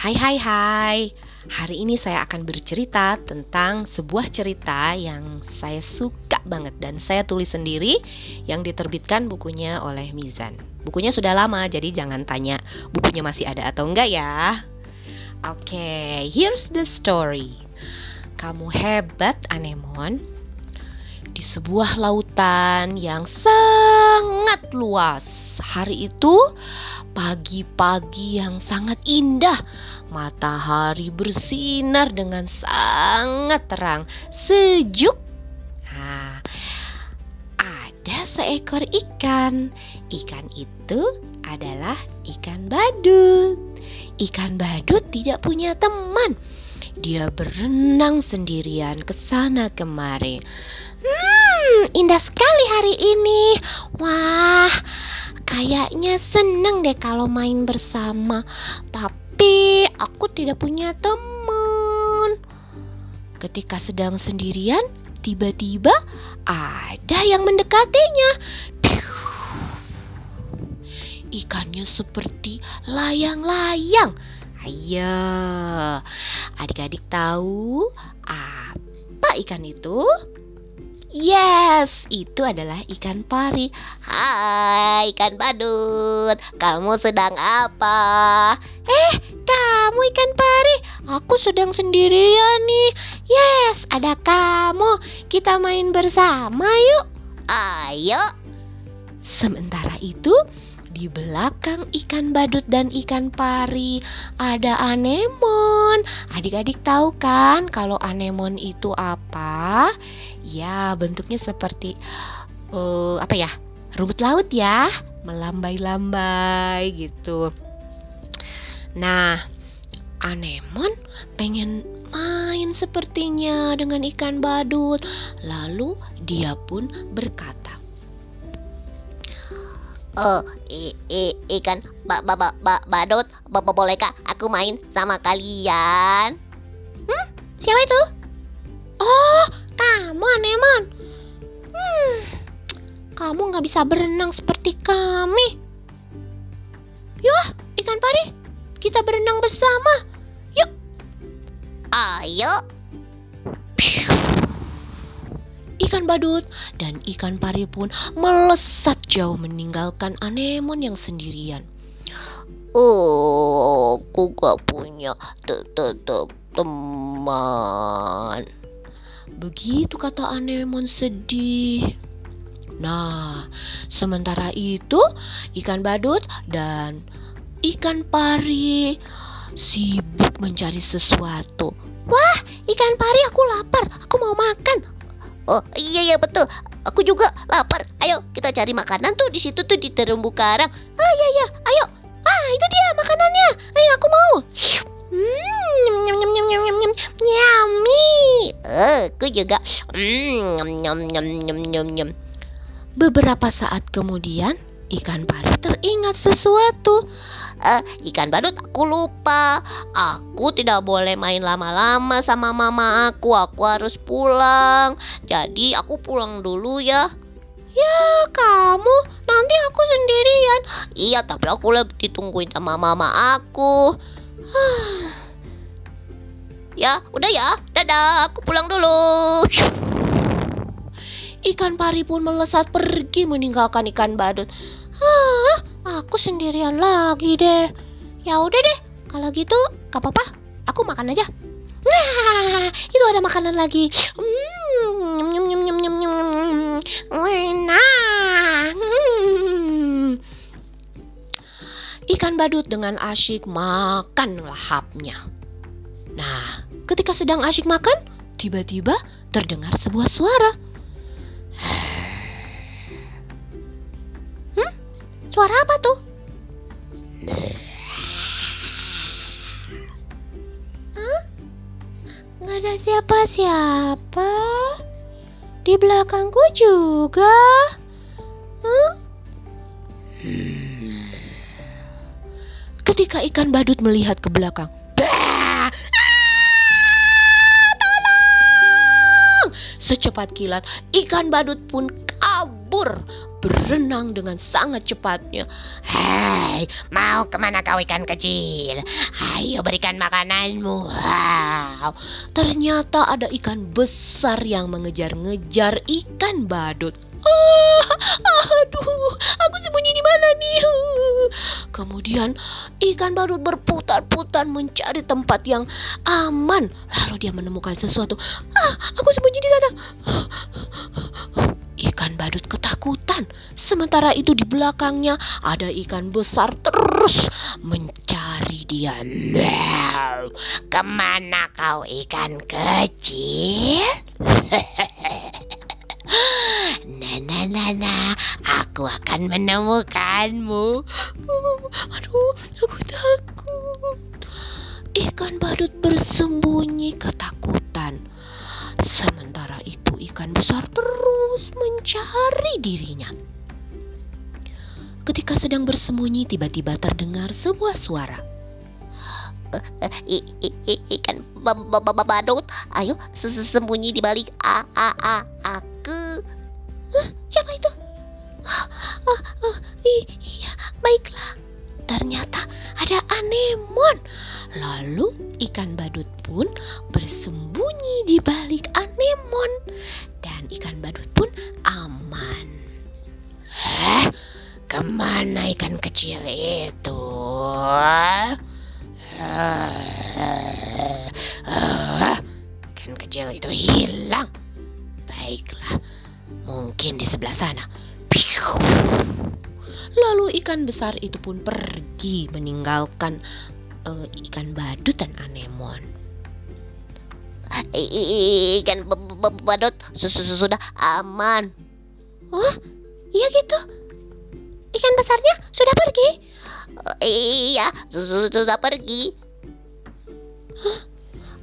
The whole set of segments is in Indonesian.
Hai hai hai. Hari ini saya akan bercerita tentang sebuah cerita yang saya suka banget Dan saya tulis sendiri yang diterbitkan bukunya oleh Mizan. Bukunya sudah lama jadi jangan tanya bukunya masih ada atau enggak ya. Oke, okay, here's the story. Kamu hebat Anemon. Di sebuah lautan yang sangat luas Hari itu pagi-pagi yang sangat indah. Matahari bersinar dengan sangat terang, sejuk. Nah, ada seekor ikan. Ikan itu adalah ikan badut. Ikan badut tidak punya teman. Dia berenang sendirian ke sana kemari. Hmm, indah sekali hari ini. Wah, Kayaknya seneng deh kalau main bersama, tapi aku tidak punya teman. Ketika sedang sendirian, tiba-tiba ada yang mendekatinya. Ikannya seperti layang-layang. Ayo, adik-adik tahu apa ikan itu? Yes, itu adalah ikan pari. Hai, ikan badut. Kamu sedang apa? Eh, kamu ikan pari. Aku sedang sendirian nih. Yes, ada kamu. Kita main bersama yuk. Ayo. Sementara itu, di belakang ikan badut dan ikan pari ada anemon. Adik-adik tahu kan kalau anemon itu apa? Ya, bentuknya seperti uh, apa ya? Rumput laut ya, melambai-lambai gitu. Nah, anemon pengen main sepertinya dengan ikan badut. Lalu dia pun berkata, Oh, i, i, ikan ba, ba, ba, ba, badut, ba, ba, bolehkah aku main sama kalian? Hmm, siapa itu? Oh, kamu Anemon. Hmm, kamu nggak bisa berenang seperti kami. Yuk, ikan pari, kita berenang bersama. Yuk. Ayo. Ikan badut dan ikan pari pun melesat jauh meninggalkan anemon yang sendirian. Oh, aku gak punya teman. Begitu kata anemon sedih. Nah, sementara itu ikan badut dan ikan pari sibuk mencari sesuatu. Wah, ikan pari aku lapar, aku mau makan. Oh iya iya betul. Aku juga lapar. Ayo kita cari makanan tuh di situ tuh di terumbu karang. Ah iya iya. Ayo. Ah itu dia makanannya. Ayo aku mau. Hmm, nyam nyam nyam nyam nyam nyam nyami. Uh, aku juga. Hmm, nyam nyam nyam nyam nyam nyam. Beberapa saat kemudian ikan pari teringat sesuatu. Uh, ikan badut aku lupa. Aku tidak boleh main lama-lama sama mama aku. Aku harus pulang. Jadi aku pulang dulu ya. Ya kamu nanti aku sendirian. Iya tapi aku lagi ditungguin sama mama aku. ya udah ya. Dadah aku pulang dulu. Ikan pari pun melesat pergi meninggalkan ikan badut. Hah, aku sendirian lagi deh. Ya udah deh, kalau gitu gak apa-apa, aku makan aja. Nah, itu ada makanan lagi. Hmm, nyum nyum nyum nyum nyum. Enak. Hmm. Ikan badut dengan asyik makan lahapnya. Nah, ketika sedang asyik makan, tiba-tiba terdengar sebuah suara. Suara apa tuh? Hah? Nggak ada siapa-siapa. Di belakangku juga. Huh? Ketika ikan badut melihat ke belakang! Ah! Secepat kilat, ikan badut pun kabur, berenang dengan sangat cepatnya. Hai, mau ke mana kau ikan kecil? Ayo berikan makananmu. Wow, ternyata ada ikan besar yang mengejar-ngejar ikan badut. Ah, aduh, aku sembunyi di mana nih? Kemudian ikan badut berputar-putar mencari tempat yang aman. Lalu dia menemukan sesuatu. Ah, aku sembunyi di sana. Badut ketakutan. Sementara itu di belakangnya ada ikan besar terus mencari dia. Ke mana kau ikan kecil? Nah, nah, aku akan menemukanmu. aduh, aku takut. Ikan badut bersembunyi dirinya. Ketika sedang bersembunyi, tiba-tiba terdengar sebuah suara. Ikan badut, ayo sembunyi di balik a a a aku. Siapa itu? Ah, ah, iya, baiklah. Ternyata ada anemon. Lalu ikan badut pun bersembunyi di balik anemon dan ikan badut pun aman. Eh, ke mana ikan kecil itu? Ikan kecil itu hilang. Baiklah, mungkin di sebelah sana. Lalu ikan besar itu pun pergi meninggalkan uh, ikan badut dan anemon. Ikan badut sudah aman. Oh, iya gitu. Ikan besarnya sudah pergi? Uh, iya, sudah pergi.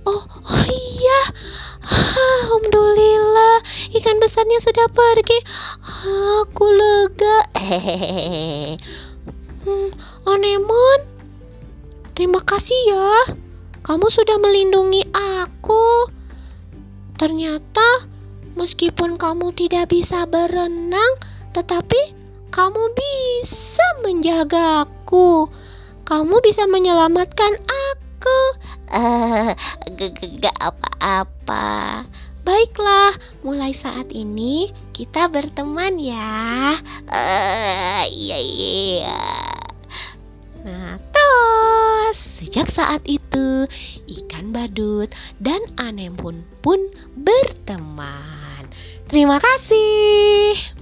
Oh, oh iya. Alhamdulillah, ikan besarnya sudah pergi. Aku lega. Hmm, Anemon, terima kasih ya. Kamu sudah melindungi aku. Ternyata meskipun kamu tidak bisa berenang, tetapi kamu bisa menjagaku. Kamu bisa menyelamatkan aku. Uh, gak apa-apa. Baiklah, mulai saat ini kita berteman ya. Uh, iya iya. Nah, tos. Sejak saat itu, ikan badut dan anemon pun berteman. Terima kasih.